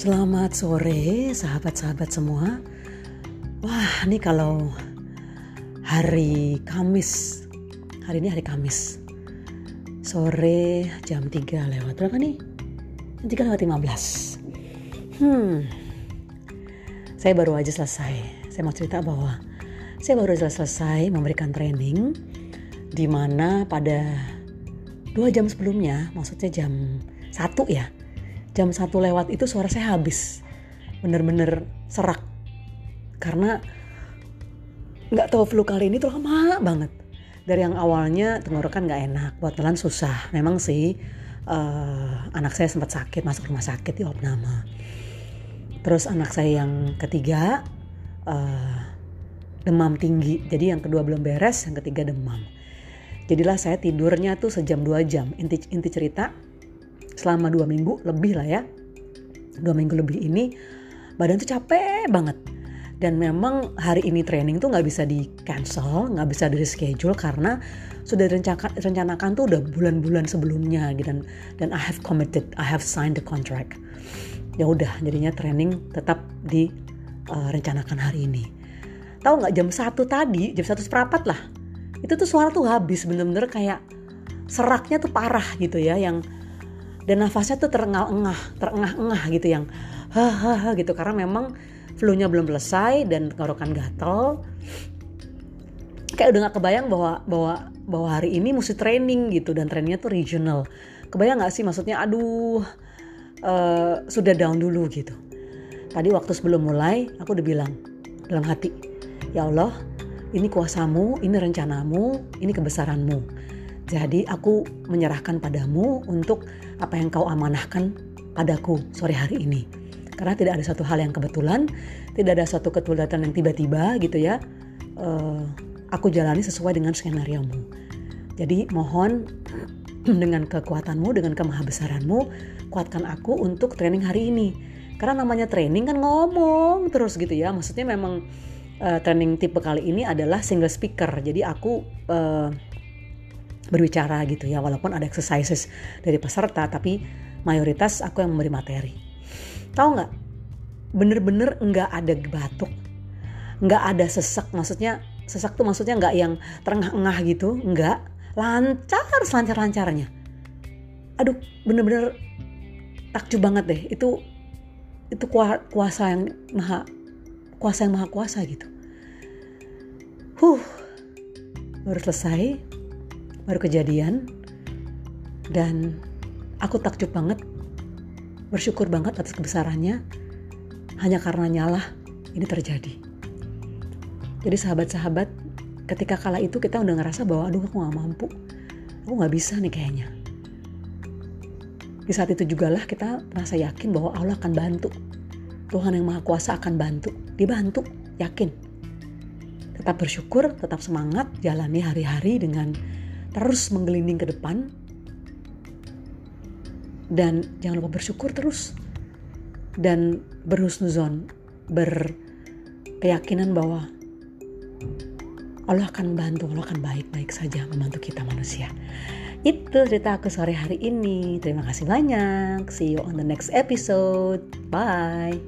Selamat sore sahabat-sahabat semua. Wah, ini kalau hari Kamis. Hari ini hari Kamis. Sore jam 3 lewat berapa nih? Jam 3 lewat 15. Hmm. Saya baru aja selesai. Saya mau cerita bahwa saya baru aja selesai memberikan training di mana pada dua jam sebelumnya, maksudnya jam satu ya, jam satu lewat itu suara saya habis, bener-bener serak. Karena nggak tahu flu kali ini tuh lama banget. Dari yang awalnya tenggorokan nggak enak buat jalan susah. Memang sih uh, anak saya sempat sakit masuk rumah sakit di opname terus anak saya yang ketiga uh, demam tinggi. Jadi yang kedua belum beres yang ketiga demam. Jadilah saya tidurnya tuh sejam dua jam. Inti inti cerita selama dua minggu lebih lah ya. Dua minggu lebih ini badan tuh capek banget. Dan memang hari ini training tuh nggak bisa di cancel nggak bisa di schedule karena sudah direncanakan rencanakan tuh udah bulan-bulan sebelumnya gitu. Dan dan I have committed I have signed the contract. Ya udah jadinya training tetap direncanakan uh, hari ini. Tahu nggak jam satu tadi jam satu seperempat lah itu tuh suara tuh habis bener-bener kayak seraknya tuh parah gitu ya yang dan nafasnya tuh terengah-engah terengah-engah gitu yang hahaha gitu. Karena memang flu-nya belum selesai dan tenggorokan gatel. Kayak udah gak kebayang bahwa bahwa bahwa hari ini mesti training gitu dan trainingnya tuh regional. Kebayang gak sih? Maksudnya aduh uh, sudah down dulu gitu. Tadi waktu sebelum mulai aku udah bilang dalam hati ya Allah ini kuasamu ini rencanamu ini kebesaranmu jadi aku menyerahkan padamu untuk apa yang kau amanahkan padaku sore hari ini karena tidak ada satu hal yang kebetulan, tidak ada satu ketulatan yang tiba-tiba gitu ya. Uh, aku jalani sesuai dengan skenario mu. Jadi mohon dengan kekuatanmu, dengan kemahabesaranmu, kuatkan aku untuk training hari ini. Karena namanya training kan ngomong terus gitu ya. Maksudnya memang uh, training tipe kali ini adalah single speaker. Jadi aku uh, berbicara gitu ya, walaupun ada exercises dari peserta, tapi mayoritas aku yang memberi materi. Tahu nggak? Bener-bener nggak ada batuk. Nggak ada sesak maksudnya sesak tuh maksudnya nggak yang terengah-engah gitu nggak. Lancar selancar lancarnya aduh bener-bener takjub banget deh. Itu itu kuasa yang maha kuasa yang maha kuasa gitu. Huh. Baru selesai baru kejadian dan aku takjub banget bersyukur banget atas kebesarannya hanya karena nyala ini terjadi. Jadi sahabat-sahabat, ketika kala itu kita udah ngerasa bahwa aduh aku gak mampu, aku gak bisa nih kayaknya. Di saat itu juga lah kita merasa yakin bahwa Allah akan bantu. Tuhan yang Maha Kuasa akan bantu. Dibantu, yakin. Tetap bersyukur, tetap semangat, jalani hari-hari dengan terus menggelinding ke depan, dan jangan lupa bersyukur terus dan berhusnuzon berkeyakinan bahwa Allah akan membantu, Allah akan baik-baik saja membantu kita manusia. Itu cerita aku sore hari ini. Terima kasih banyak. See you on the next episode. Bye.